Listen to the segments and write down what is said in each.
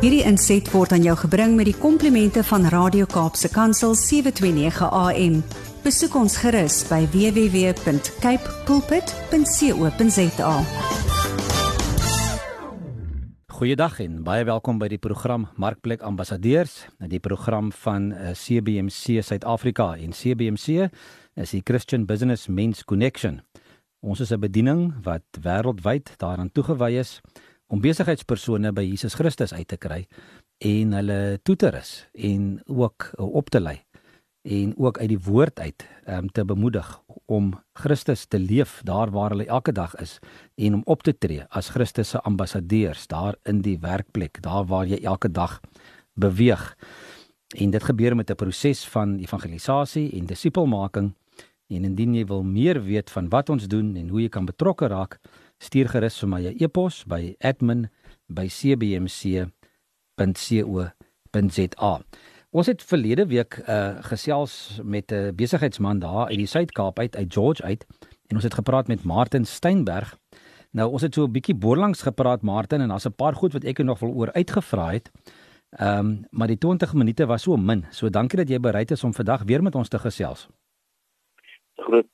Hierdie inset word aan jou gebring met die komplimente van Radio Kaapse Kansel 729 AM. Besoek ons gerus by www.cape pulpit.co.za. Goeiedag en baie welkom by die program Markplek Ambassadeurs, die program van eh, CBMC Suid-Afrika en CBMC is die Christian Business Men's Connection. Ons is 'n bediening wat wêreldwyd daaraan toegewy is om besigheidspersone by Jesus Christus uit te kry en hulle toe te rus en ook op te lei en ook uit die woord uit um, te bemoedig om Christus te leef daar waar hulle elke dag is en om op te tree as Christus se ambassadeurs daar in die werkplek daar waar jy elke dag beweeg. En dit gebeur met 'n proses van evangelisasie en disipelmaking en indien jy wil meer weet van wat ons doen en hoe jy kan betrokke raak stuur gerus vir my 'n e-pos by admin@cbmc.co.za. Ons het verlede week uh, gesels met 'n besigheidsman daar uit die Suid-Kaap uit uit George uit en ons het gepraat met Martin Steinberg. Nou ons het so 'n bietjie boorlangs gepraat Martin en daar's 'n paar goed wat ek nog wil oor uitgevra het. Ehm um, maar die 20 minute was so min. So dankie dat jy bereid is om vandag weer met ons te gesels. Groot.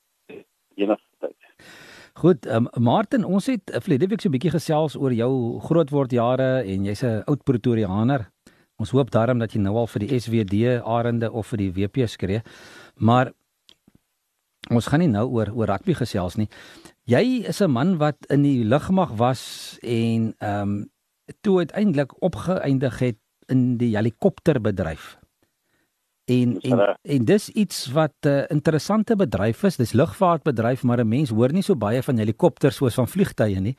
Goed, um, Martin, ons het uh, verlede week so 'n bietjie gesels oor jou grootword jare en jy's 'n oud Pretoriaaner. Ons hoop daarom dat jy nou al vir die SWD Arende of vir die WP skree. Maar ons gaan nie nou oor oor rugby gesels nie. Jy is 'n man wat in die lugmag was en ehm um, toe uiteindelik opgeëindig het in die helikopterbedryf. En en en dis iets wat 'n uh, interessante bedryf is. Dis lugvaartbedryf, maar 'n mens hoor nie so baie van helikopters soos van vliegtye nie.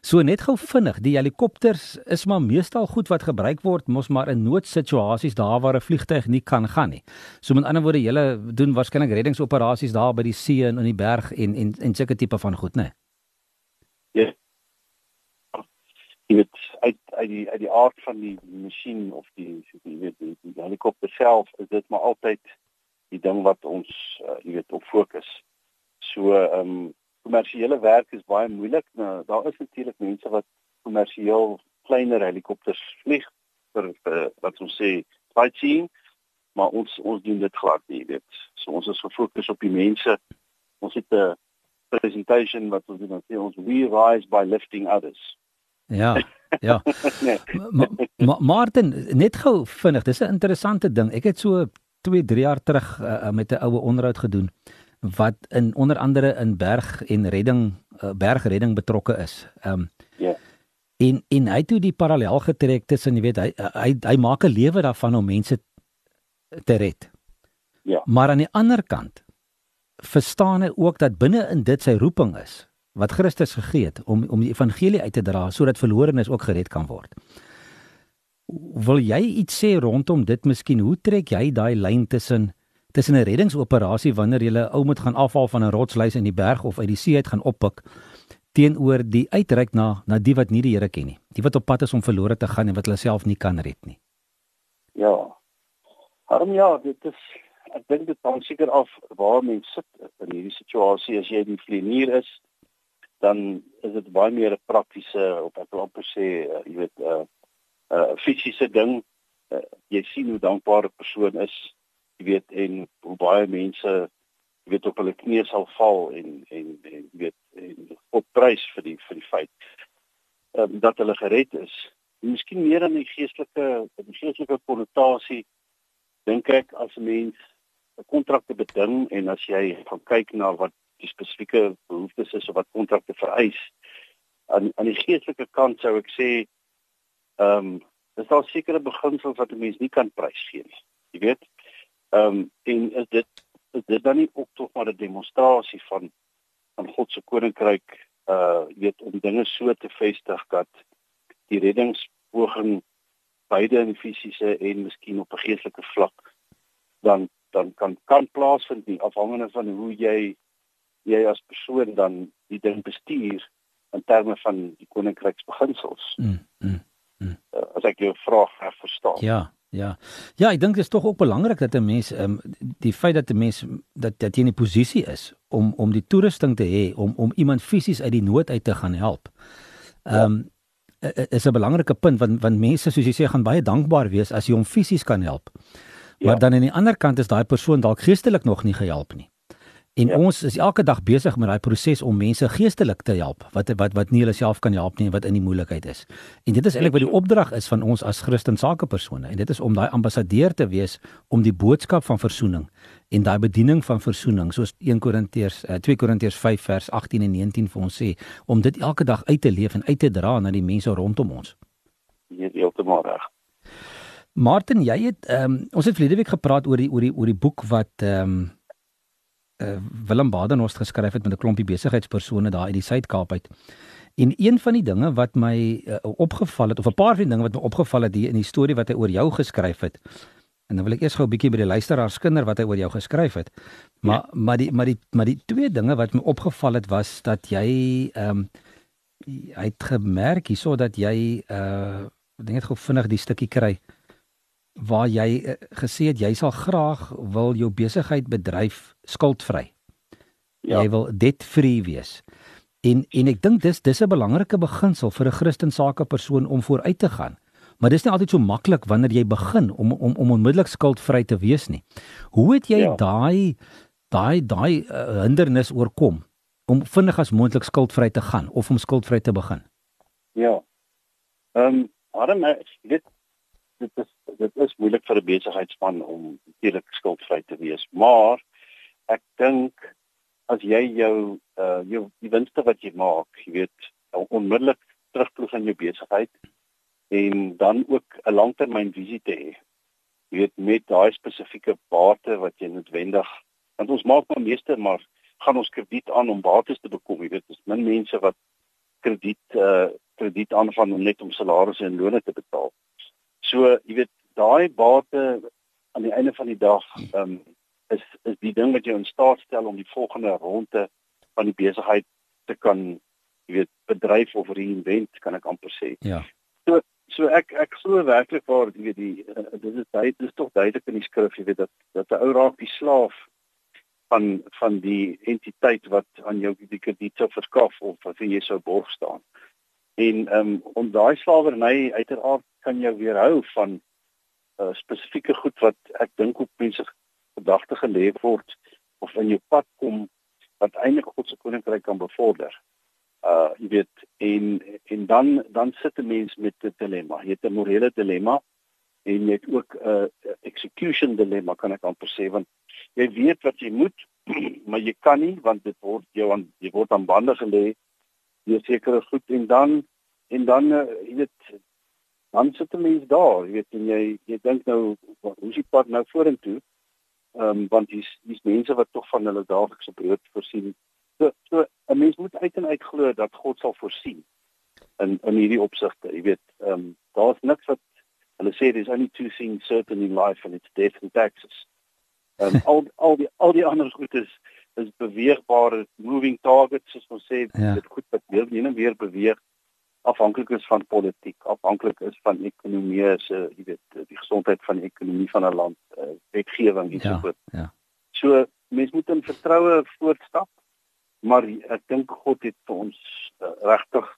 So net gou vinnig, die helikopters is maar meestal goed wat gebruik word mos maar in noodsituasies daar waar 'n vliegtyg nie kan gaan nie. So met ander woorde, julle doen waarskynlik reddingsoperasies daar by die see en in die berg en en en sulke tipe van goed, né? Ja jy weet uit uit die uit die aard van die masjien of die jy weet die, die helikopter self is dit maar altyd die ding wat ons uh, jy weet op fokus. So ehm um, kommersiële werk is baie moeilik. Nou daar is natuurlik mense wat kommersieel kleiner helikopters vlieg vir, vir wat ons sê sightseeing, maar ons ons doen dit glad nie, jy weet. So ons is gefokus op die mense. Ons het 'n presentation wat ons doen, ons we rise by lifting others. Ja. Ja. nee. Ma, ma, Martin, net gou vinnig, dis 'n interessante ding. Ek het so 2, 3 jaar terug uh, met 'n oue onderhoud gedoen wat in onder andere in berg en redding uh, bergredding betrokke is. Ehm um, Ja. En en hy het toe die parallel getrek tussen, jy weet, hy hy hy maak 'n lewe daarvan om mense te red. Ja. Maar aan die ander kant verstaan hy ook dat binne in dit sy roeping is wat Christus gegee het om om die evangelie uit te dra sodat verlorenes ook gered kan word. Wil jy iets sê rondom dit miskien? Hoe trek jy daai lyn tussen tussen 'n reddingsoperasie wanneer jy 'n ou moet gaan afhaal van 'n rotsluis in die berg of uit die see uit gaan oppik teenoor die uitreik na na die wat nie die Here ken nie. Die wat op pad is om verlore te gaan en wat hulle self nie kan red nie. Ja. Harm ja, dit is ek dink dit hang seker af waar mens sit in hierdie situasie as jy die vlieënier is dan is dit baie meer 'n praktiese op ek wil amper sê uh, jy weet 'n uh, 'n uh, fisiese ding. Uh, jy sien hoe dankbare persoon is jy weet en hoe baie mense jy weet op hulle knieë sal val en en en jy weet en op prys vir die vir die feit um, dat hulle gered is. Miskien meer in die geestelike die geestelike konnotasie dink ek as 'n mens 'n kontrak te beding en as jy gaan kyk na wat die spesifieke behoeftes is of wat kontrakte vereis. Aan aan die geestelike kant sou ek sê ehm um, daar sekere beginsels wat 'n mens nie kan prysgee nie. Jy weet? Ehm um, en is dit is dit dan nie ook tog maar 'n demonstrasie van van God se koninkryk uh weet om dinge so te vestig dat die reddingspoging beide in fisiese en miskien op 'n geestelike vlak dan dan kan kan plaasvind nie afhangende van hoe jy jy as persoon dan die ding bestuur in terme van die koninkryksbeginsels. Mm, mm, mm. Uh, as ek jou vraag reg verstaan. Ja, ja. Ja, ek dink dit is tog ook belangrik dat 'n mens um, die feit dat 'n mens dat dat jy in 'n posisie is om om die toerusting te hê om om iemand fisies uit die nood uit te gaan help. Ehm um, ja. is 'n belangrike punt want want mense soos jy sê gaan baie dankbaar wees as jy hom fisies kan help. Maar ja. dan aan die ander kant is daai persoon dalk geestelik nog nie gehelp nie. En ja. ons is elke dag besig met daai proses om mense geestelik te help wat wat wat nie hulle self kan help nie wat in die moeilikheid is. En dit is eintlik wat die opdrag is van ons as Christen sakepersone en dit is om daai ambassadeur te wees om die boodskap van verzoening en daai bediening van verzoening soos 1 Korintiërs uh, 2 Korintiërs 5 vers 18 en 19 vir ons sê om dit elke dag uit te leef en uit te dra na die mense rondom ons. Jy is heeltemal reg. Martin, jy het ehm um, ons het verlede week gepraat oor die oor die oor die boek wat ehm um, uh, Willem Badenhorst geskryf het met 'n klompie besigheidspersone daar uit die Suid-Kaap uit. En een van die dinge wat my uh, opgeval het of 'n paar van die dinge wat my opgeval het hier in die storie wat hy oor jou geskryf het. En dan wil ek eers gou 'n bietjie by die luisteraars skinder wat hy oor jou geskryf het. Maar ja. maar die maar die maar die twee dinge wat my opgeval het was dat jy ehm um, hy het gemerk hierso dat jy uh ek dink dit gou vinnig die stukkie kry waar jy uh, gesê het jy sal graag wil jou besigheid bedryf skuldvry. Ja. Jy wil debt-free wees. En en ek dink dis dis 'n belangrike beginsel vir 'n Christen sake persoon om vooruit te gaan. Maar dis nie altyd so maklik wanneer jy begin om om om onmiddellik skuldvry te wees nie. Hoe het jy ja. daai daai daai uh, hindernis oorkom om vinnig as moontlik skuldvry te gaan of om skuldvry te begin? Ja. Ehm um, Adam, dit dit is dit is moeilik vir 'n besigheidsman om eerlik skuldvry te wees, maar ek dink as jy jou uh jou die winste wat jy maak, jy weet, onmiddellik terugploeg aan jou besigheid en dan ook 'n langtermynvisie te hê. Jy weet met daai spesifieke bate wat jy noodwendig want ons maak maar meeste maar gaan ons krediet aan om bates te bekom. Jy weet, dis min mense wat krediet uh krediet aanvang om net om salarisse en lone te betaal. So, jy weet, daai bate aan die einde van die dag ehm um, is is die ding wat jou in staat stel om die volgende ronde van die besigheid te kan jy weet bedryf of reinvent kan ek amper sê. Ja. So so ek ek glo werklik waar jy weet die uh, dit is baie dit is tog duidelik in die skrif jy weet dat dat 'n ou raak die slaaf van van die entiteit wat aan jou die krediet sou verskaf of wat jy sou borg staan. En um, om daai slawerny uiteraard kan jou weerhou van uh, spesifieke goed wat ek dink op mense gedagte gelê word of in jou pad kom wat eintlik God se koninkryk kan bevorder. Uh jy weet en en dan dan sit 'n mens met 'n dilemma. Jy het 'n morele dilemma en jy het ook 'n uh, execution dilemma kan ek amper sê want jy weet wat jy moet maar jy kan nie want dit word jou aan jy word aan bande gelê. Jy seker goed en dan en dan uh, jy weet dan sit 'n mens daar, jy weet en jy jy dink nou hoe is die pad nou vorentoe? Ehm um, want dis dis mense wat tog van hulle daaglikse brood voorsien. So so 'n mens moet uit en uit glo dat God sal voorsien in in hierdie opsigte. Jy weet, ehm um, daar's niks wat hulle sê there's only two things certain in life and it's death and taxes. Ehm um, al al die al die ander goed is is beweegbare moving targets soos ons sê, ja. dit goed wat weer en weer beweeg afhanklik is van politiek, afhanklik is van ekonomie, se jy weet, die gesondheid van die ekonomie van 'n land, uh, wetgewing en so voort. Ja, ja. So mense moet in vertroue voortstap, maar ek dink God het vir ons uh, regtig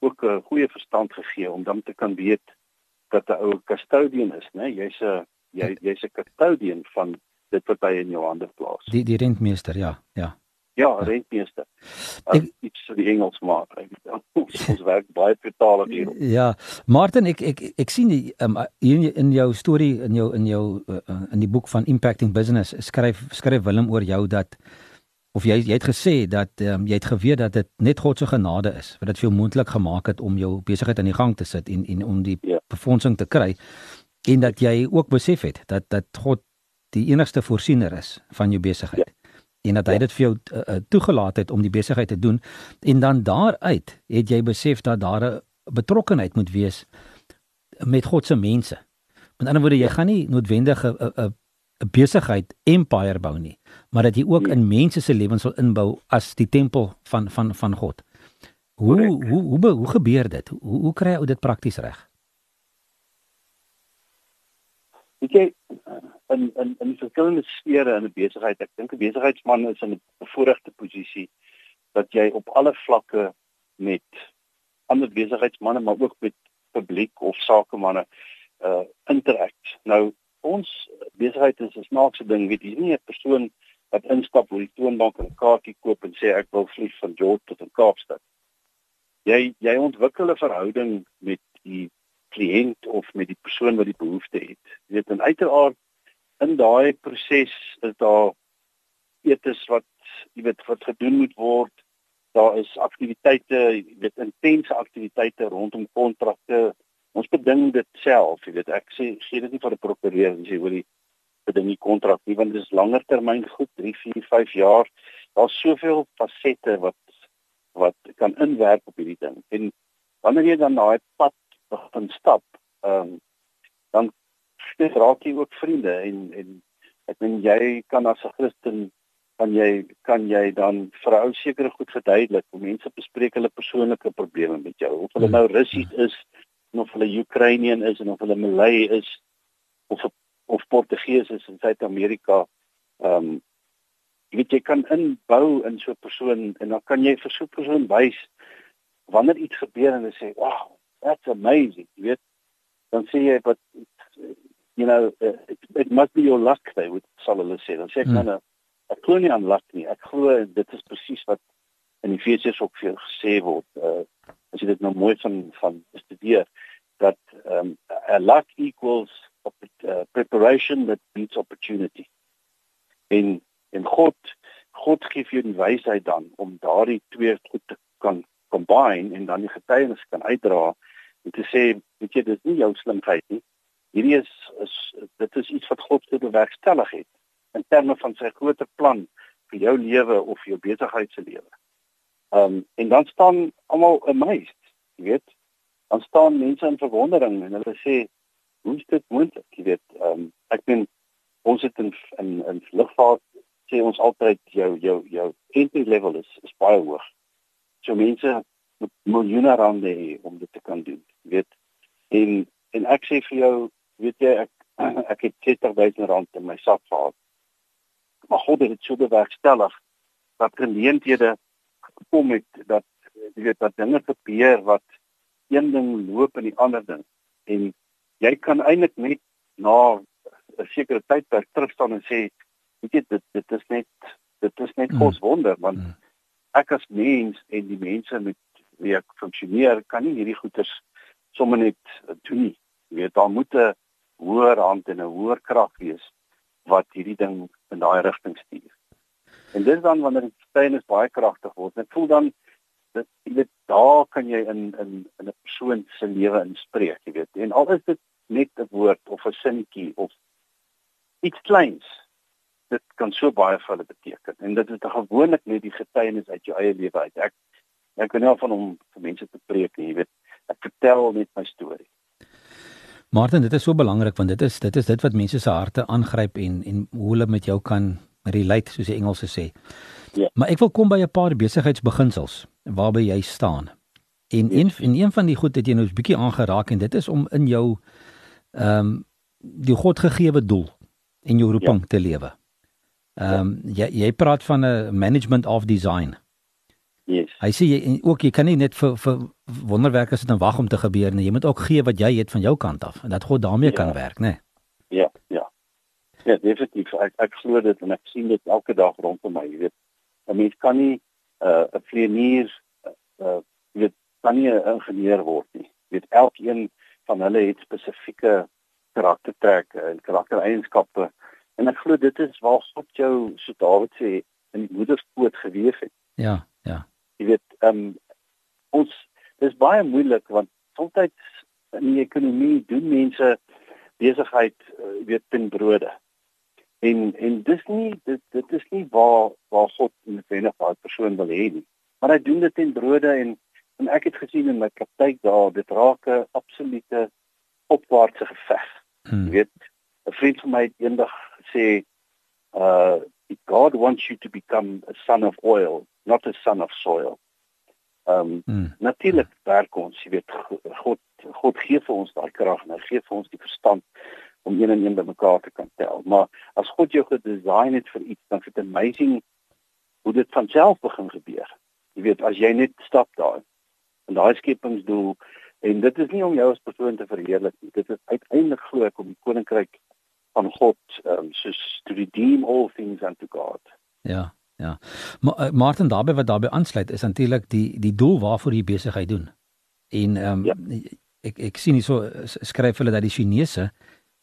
ook 'n goeie verstand gegee om dan te kan weet dat 'n ou custodian is, né? Jy's 'n jy jy's 'n custodian van dit wat hy in jou hande plaas. Die die rentmeester, ja, ja. Ja, rentmeester. Ek iets vir die Engels maar. Ons werk baie vertaal hier. Ja, Martin, ek ek ek sien die um, in in jou storie in jou in jou uh, in die boek van Impacting Business skryf skryf Willem oor jou dat of jy jy het gesê dat um, jy het geweet dat dit net God se genade is wat dit vir jou moontlik gemaak het om jou besigheid aan die gang te sit en en om die ja. befondsing te kry en dat jy ook besef het dat dat God die enigste voorsiener is van jou besigheid. Ja en dat hy ja. dit vir jou uh, toegelaat het om die besigheid te doen en dan daaruit het jy besef dat daar 'n betrokkeheid moet wees met God se mense. Met ander woorde, jy gaan nie noodwendig 'n 'n 'n besigheid empire bou nie, maar dat jy ook in mense se lewens wil inbou as die tempel van van van God. Hoe hoe hoe hoe, hoe gebeur dit? Hoe hoe kry jy dit prakties reg? Ek kyk in in in verskillende sfere in 'n besigheid. Ek dink 'n besigheidsman is in 'n bevoordeelde posisie dat jy op alle vlakke met ander besigheidsmense maar ook met publiek of sakemanne uh interact. Nou ons besigheid is 'n snaakse ding, weet jy, nie 'n persoon wat instap by die toonbank en 'n kaartjie koop en sê ek wil vlieg van George tot in Kaapstad. Jy jy ontwikkel 'n verhouding met die kliënt of met die persoon wat die behoefte het. Jy weet en uiteraard in daai proses is daar etes wat jy weet wat gedoen moet word. Daar is aktiwiteite, jy weet intense aktiwiteite rondom kontrakte. Ons beding dit self, jy weet ek sê gee dit nie vir 'n prokureur en sê hoor die beding die kontrak nie want dit is langer termyn goed, 3, 4, 5 jaar. Daar's soveel fasette wat wat kan inwerk op hierdie ding. En wanneer jy dan daai pad begin stap, ehm um, dan raak jy ook vriende en en ek meen jy kan as 'n Christen kan jy kan jy dan vrou sekere goed verduidelik hoe mense bespreek hulle persoonlike probleme met jou of hulle hmm. nou Russies is of hulle Ukrainian is en of hulle Malay is of of Portugees is in Suid-Amerika ehm um, jy weet jy kan inbou in so 'n persoon en dan kan jy vir so 'n persoon wys wanneer iets gebeur en hulle sê wow that's amazing jy weet. Dan sê jy but you know it, it must be your luck they would sal hulle sê. Dan sê ek hmm. nou ek glo nie aan luck nie. Ek glo dit is presies wat in Efesiërs ook vir gesê word uh, as jy dit nou mooi van van studeer dat um, a luck equals uh, preparation that beats opportunity. En en God God gee vir jou die wysheid dan om daardie twee goed te kan combine en dan die getuienis kan uitdra en te sê weet jy dis nie jou slimheid nie hierdie is is dit is iets wat God te bewerkstellig het in terme van sy groter plan vir jou lewe of jou besigheid se lewe. Ehm um, en dan staan almal amazed, jy weet. Dan staan mense in verwondering en hulle sê hoe is dit moontlik, jy weet. Ehm um, ek ben ons het in in, in lugvaart sê ons altyd jou jou jou entry level is is baie hoog. So mense moet miljoene rande hê om dit te kan doen, weet. En en ek sê vir jou weet jy ek ek het 30000 rand in my sak gehad. Maar God het dit so bewerkstellig dat geleenthede gekom het dat jy weet dat dinge gebeur wat een ding loop in die ander ding en jy kan eintlik net na 'n sekere tydperk terugstaan en sê weet jy dit dit is net dit is net God se mm. wonder want mm. ek as mens en die mense met wie ek funksioneer kan nie hierdie goeders sommer net doen nie. Jy weet daar moet 'n hoër hand en 'n hoër krag wees wat hierdie ding in daai rigting stuur. En dit dan wanneer die steun is baie kragtig word. Ek voel dan dat jy weet daar kan jy in in in 'n persoon se lewe inspreek, jy weet. En al is dit net 'n woord of 'n sinnetjie of iets kleins dit kan so baie vir hulle beteken en dit is te gewoonlik net die getuienis uit jou eie lewe uit ek ek kan nie van hom vir mense te preek nie jy weet ek vertel net my storie Martin, dit is so belangrik want dit is dit is dit wat mense se harte aangryp en en hoe hulle met jou kan relate soos die Engelse sê. Ja. Maar ek wil kom by 'n paar besigheidsbeginsels waarby jy staan. En een en een van die goed het jy nou 'n bietjie aangeraak en dit is om in jou ehm um, die godgegewe doel en jou roeping ja. te lewe. Ehm um, ja. jy jy praat van 'n management of design. Yes. Hy sê jy ook jy kan nie net vir vir wonderwerke sit en wag om te gebeur nie. Jy moet ook gee wat jy het van jou kant af en dat God daarmee ja. kan werk, né? Nee? Ja, ja. Ja, definitief. Ek ek glo dit en ek sien dit elke dag rondom my, jy weet. 'n Mens kan nie 'n uh, 'n vlieënier uh jy weet, kan nie 'n ingenieur word nie. Jy weet elkeen van hulle het spesifieke karaktertrekke en karaktereienskappe en ek glo dit is waar God jou so Dawid sê in die moederskoot gewees het. Ja, ja jy weet ehm um, ons dis baie moeilik want soms in die ekonomie doen mense besigheid uh, weet ten brode. En en dis nie dit dit is nie waar waar God noodwendig daai persoon wil hê nie. Maar hy doen dit ten brode en en ek het gesien in my praktyk daar dit raak 'n absolute opwaartse geveg. Hmm. jy weet 'n vriend van my het eendag gesê uh God wants you to become a son of oil not a son of soil. Ehm um, hmm. natuurlik werk ons, jy weet God God gee vir ons daai krag en hy gee vir ons die verstand om een en een bymekaar te kan tel. Maar as God jou gedesign het vir iets, dan is dit amazing hoe dit van self begin gebeur. Jy weet as jy net stap daar in daai skepingsdoel en dit is nie om jou as persoon te verheerlik nie. Dit is uiteindelik glo ek om die koninkryk van God um soos to redeem all things unto God. Ja, ja. Maar uh, Martin daarbey wat daarbey aansluit is natuurlik die die doel waarvoor jy besigheid doen. En um ja. ek ek sien hierso skryf hulle dat die Chinese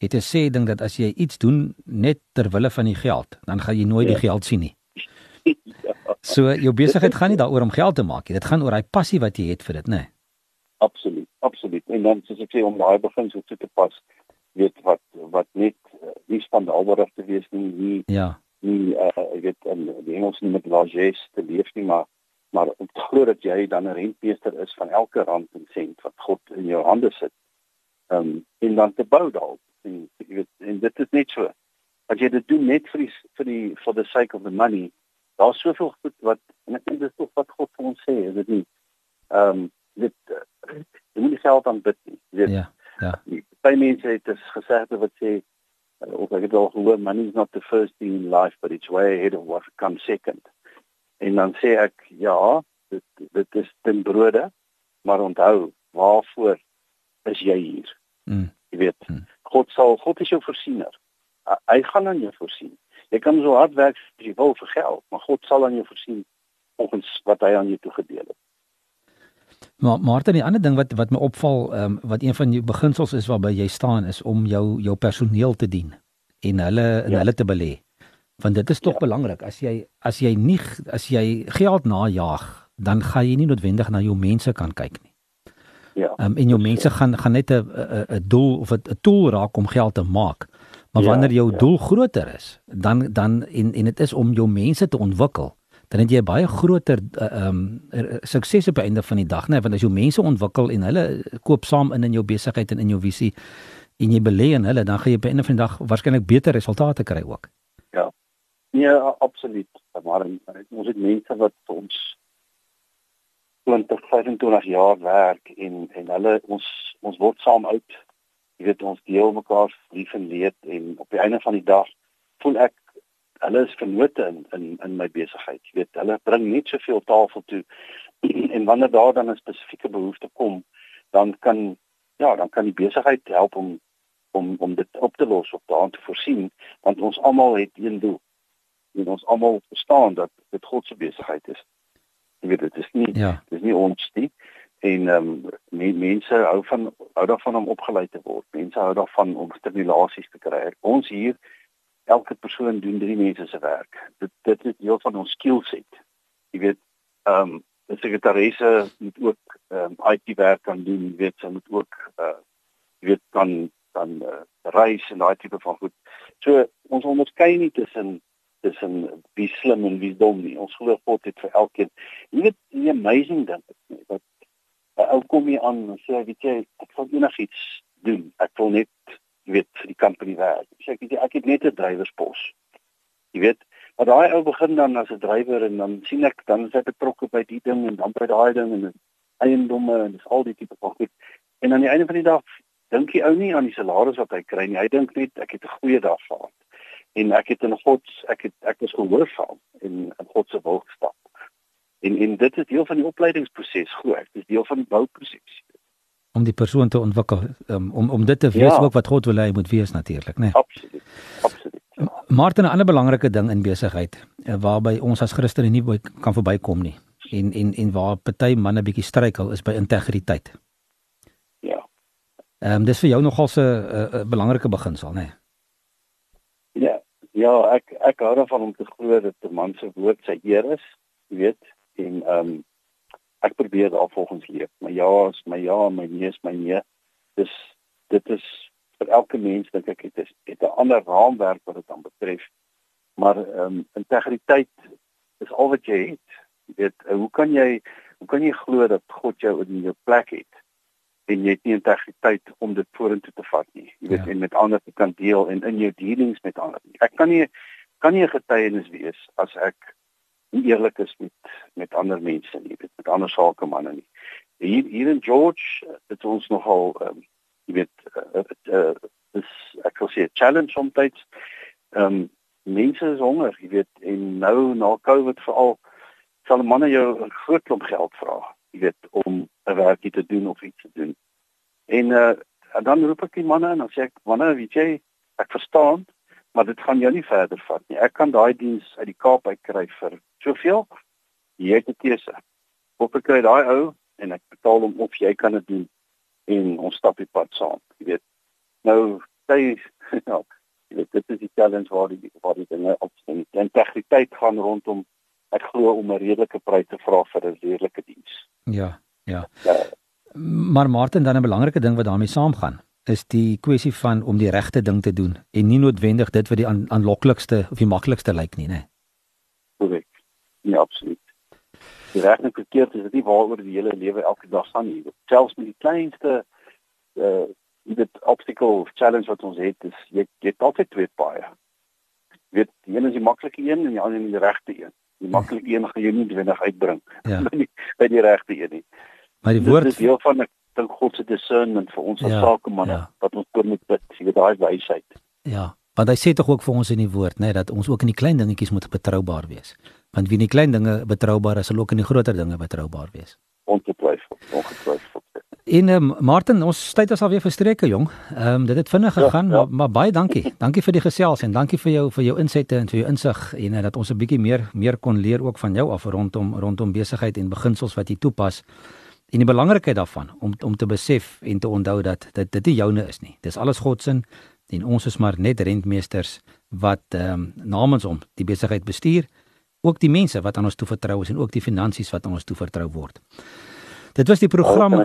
het gesê ding dat as jy iets doen net ter wille van die geld, dan gaan jy nooit ja. die geld sien nie. ja. So jou besigheid gaan nie daaroor om geld te maak nie. Dit gaan oor daai passie wat jy het vir dit, né? Nee. Absoluut, absoluut. En dan soos ek sê om daai beginsel toe te pas, weet wat wat net uh, nie standaardig te wees nie, nie ja. nie uh ek weet in die Engels nie met largesse te leef nie, maar maar om te glo dat jy dan 'n rentmeester is van elke rand en sent wat God in jou hande sit. Um en dan te bou daarop. En jy weet en dit is net so. As jy dit doen net vir die vir die for the sake of the money, daar's soveel goed wat en ek dink dis tog wat God vir ons sê, is dit nie? Um dit uh, jy moet nie geld aanbid nie. Weet. Ja. Ja. Baie mense het dit gesê wat sê uh, of ek het al gehoor money is not the first thing in life but it's way ahead of what comes second. En dan sê ek ja, dit dit is ten brode, maar onthou, waarvoor is jy hier? Mm. Jy weet, mm. God sal God is jou voorsiener. Hy gaan aan jou voorsien. Jy kan so hard werk as jy wil vir geld, maar God sal aan jou voorsien volgens wat hy aan jou toegedeel het. Maar Martin, die ander ding wat wat my opval, ehm um, wat een van jou beginsels is waarby jy staan is om jou jou personeel te dien en hulle en ja. hulle te belê. Want dit is tog ja. belangrik. As jy as jy nie as jy geld najag, dan gaan jy nie noodwendig na jou mense kan kyk nie. Ja. Um, en jou mense gaan gaan net 'n 'n doel of 'n tool raak om geld te maak. Maar ja, wanneer jou ja. doel groter is, dan dan en en dit is om jou mense te ontwikkel dan het jy baie groter eh, ehm uh, um, sukses op die einde van die dag, né? Want as jy mense ontwikkel en hulle koop saam in in jou besigheid en in jou visie en jy belê in hulle, dan gaan jy op die einde van die dag waarskynlik beter resultate kry ook. Ja. Nee, absoluut. Maar ons het mense wat ons 20, 25 jaar werk en en hulle ons ons word saam uit. Jy weet ons deel mekaar lief en leed en op die einde van die dag voel ek hulle is vennote in in in my besigheid. Jy weet, hulle bring net soveel tafel toe en wanneer daar dan 'n spesifieke behoefte kom, dan kan ja, dan kan die besigheid help om om om dit op te los of daarin te voorsien, want ons almal het een doel. En ons almal verstaan dat dit God se besigheid is. Jy weet, dit is nie ja. dit is nie ons nie en ehm um, mense hou van hou daarvan om opgelei te word. Mense hou daarvan om stimulasies te kry. Ons hier elke persoon doen drie mense se werk. Dit dit is deel van ons skillset. Jy weet, ehm um, die sekretaresse moet ook ehm um, IT werk kan doen, jy weet, sy moet ook uh jy weet kan dan uh, reis en daai tipe van goed. So ons onderskei nie tussen tussen wie slim en wie dom nie. Ons glo God het vir elkeen. Jy weet, die amazing ding is dat 'n ou kom hier aan en sê, weet jy, ek wil enigiets doen. Ek wil net jy weet vir die company werk. Sê ek ek het net 'n drywerspos. Jy weet, maar daai ou begin dan as 'n drywer en dan sien ek dan is hy betrokke by die ding en dan by daai ding en eiendomme en dis al die tipe van goed. En aan die einde van die dag dink die ou nie aan die salaris wat hy kry nie. Hy dink net ek het 'n goeie dag gehad. En ek het in God ek het ek is gehoorsaam en in God se wil gestap. En en dit is deel van die opleidingsproses, goed. Dit is deel van die bouproses om die persoon te ontwikkel um, om om dit te wees ja. ook wat God wil hê moet wees natuurlik nê. Nee. Absoluut. Absoluut. Martin 'n ander belangrike ding in besigheid eh, waarby ons as Christene nie kan verbykom nie en en en waar party manne bietjie struikel is by integriteit. Ja. Ehm um, dis vir jou nogal 'n belangrike beginsel nê. Nee. Ja. Ja, ek ek hou daarvan om te glo dat 'n man se woord sy eer is, jy weet, en ehm um, ek probeer daar volgens leef. My ja is my ja, my nee is my nee. Dis dit is vir elke mens dink ek dit is dit 'n ander raamwerk wat dit dan betref. Maar ehm um, integriteit is al wat jy het. Jy weet, eh, hoe kan jy hoe kan jy glo dat God jou in jou plek het en jy het nie integriteit om dit vorentoe te vat nie. Jy weet, ja. en met ander te kan deel en in jou dealings met ander. Ek kan nie kan nie 'n getuienis wees as ek eerlik is met met ander mense nie, met, met ander sakemanne nie. Hier hier in George het ons nogal ehm um, jy weet uh, uh, dis ek wil sê 'n challenge soms. Ehm um, mense is honger, jy weet, en nou na Covid veral sal manne jou 'n groot klomp geld vra. jy weet om 'n werkie te doen of iets te doen. En uh dan roep ek die manne en dan sê ek manne, weet jy, ek verstaan, maar dit gaan jou nie verder vat nie. Ek kan daai diens uit die Kaap uitkry vir soveel. Jy het 'n keuse. Of ek kry daai ou en ek betaal hom of jy kan dit doen en ons stap die pad saam. Jy weet. Nou, sy ja, jy weet dit is die challenge waar die waar die dinge opstaan. Die integriteit gaan rondom ek glo om 'n redelike prys te vra vir 'n redelike diens. Ja, ja. ja. Maar Martin dan 'n belangrike ding wat daarmee saamgaan is die kwessie van om die regte ding te doen en nie noodwendig dit wat die aanloklikste of die maklikste lyk nie, né? Korrek. Ja, absoluut. Die regte verkeerd is dit nie waaroor die hele lewe elke dag gaan nie. Selfs met die kleinste uh dit obstacle challenge wat ons het is jy jy het altyd twee paaie. Jy weet, die een is die maklike een en die ander is die regte een. Die maklike een gaan jy nie noodwendig uitbring ja. by die by die regte een nie. Maar die woord is deel van 'n dink God se discernment vir ons as ja, sakemanne ja. wat ons oor moet bid, jy weet daai wysheid. Ja, want hy sê tog ook vir ons in die woord, nê, nee, dat ons ook in die klein dingetjies moet betroubaar wees. Want wie in die klein dinge betroubaar is, sal ook in die groter dinge betroubaar wees. Ongetwyfeld, ongetwyfeld. En um, Martin, ons tyd is alweer verstreke, jong. Ehm um, dit het vinnig ja, gegaan, ja, ja. Maar, maar baie dankie. Dankie vir die gesels en dankie vir jou vir jou insette en vir jou insig en uh, dat ons 'n bietjie meer meer kon leer ook van jou af rondom rondom besigheid en beginsels wat jy toepas. En die belangrikheid daarvan om om te besef en te onthou dat dit dit nie joune is nie. Dis alles God se en ons is maar net rentmeesters wat ehm um, namens hom die besigheid bestuur, ook die mense wat aan ons toevertrou is en ook die finansies wat aan ons toevertrou word. Dit was die program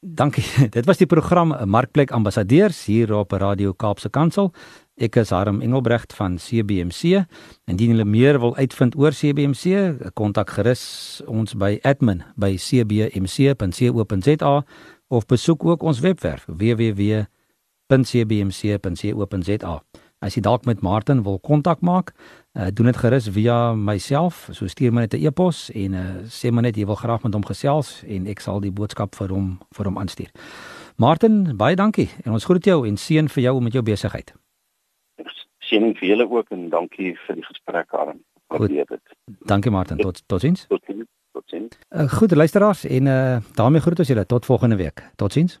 Dankie. Dit was die program Markplek Ambassadeurs hier op Radio Kaapse Kansel. Ek is Harm Engelbrecht van CBMC. Indien julle meer wil uitvind oor CBMC, kontak gerus ons by admin@cbmc.co.za of besoek ook ons webwerf www.cbmc.co.za. As jy dalk met Martin wil kontak maak, uh, doen dit gerus via myself. So stuur my net 'n e-pos en uh, sê my net jy wil graag met hom gesels en ek sal die boodskap vir hom vir hom aanstuur. Martin, baie dankie en ons groet jou en seën vir jou met jou besigheid. Seën vir julle ook en dankie vir die gesprek aan. Waardeer dit. Dankie Martin. Tot totiens. Totiens. Totiens. Uh, goed luisteraars en uh, daarmee groet ons julle tot volgende week. Totiens.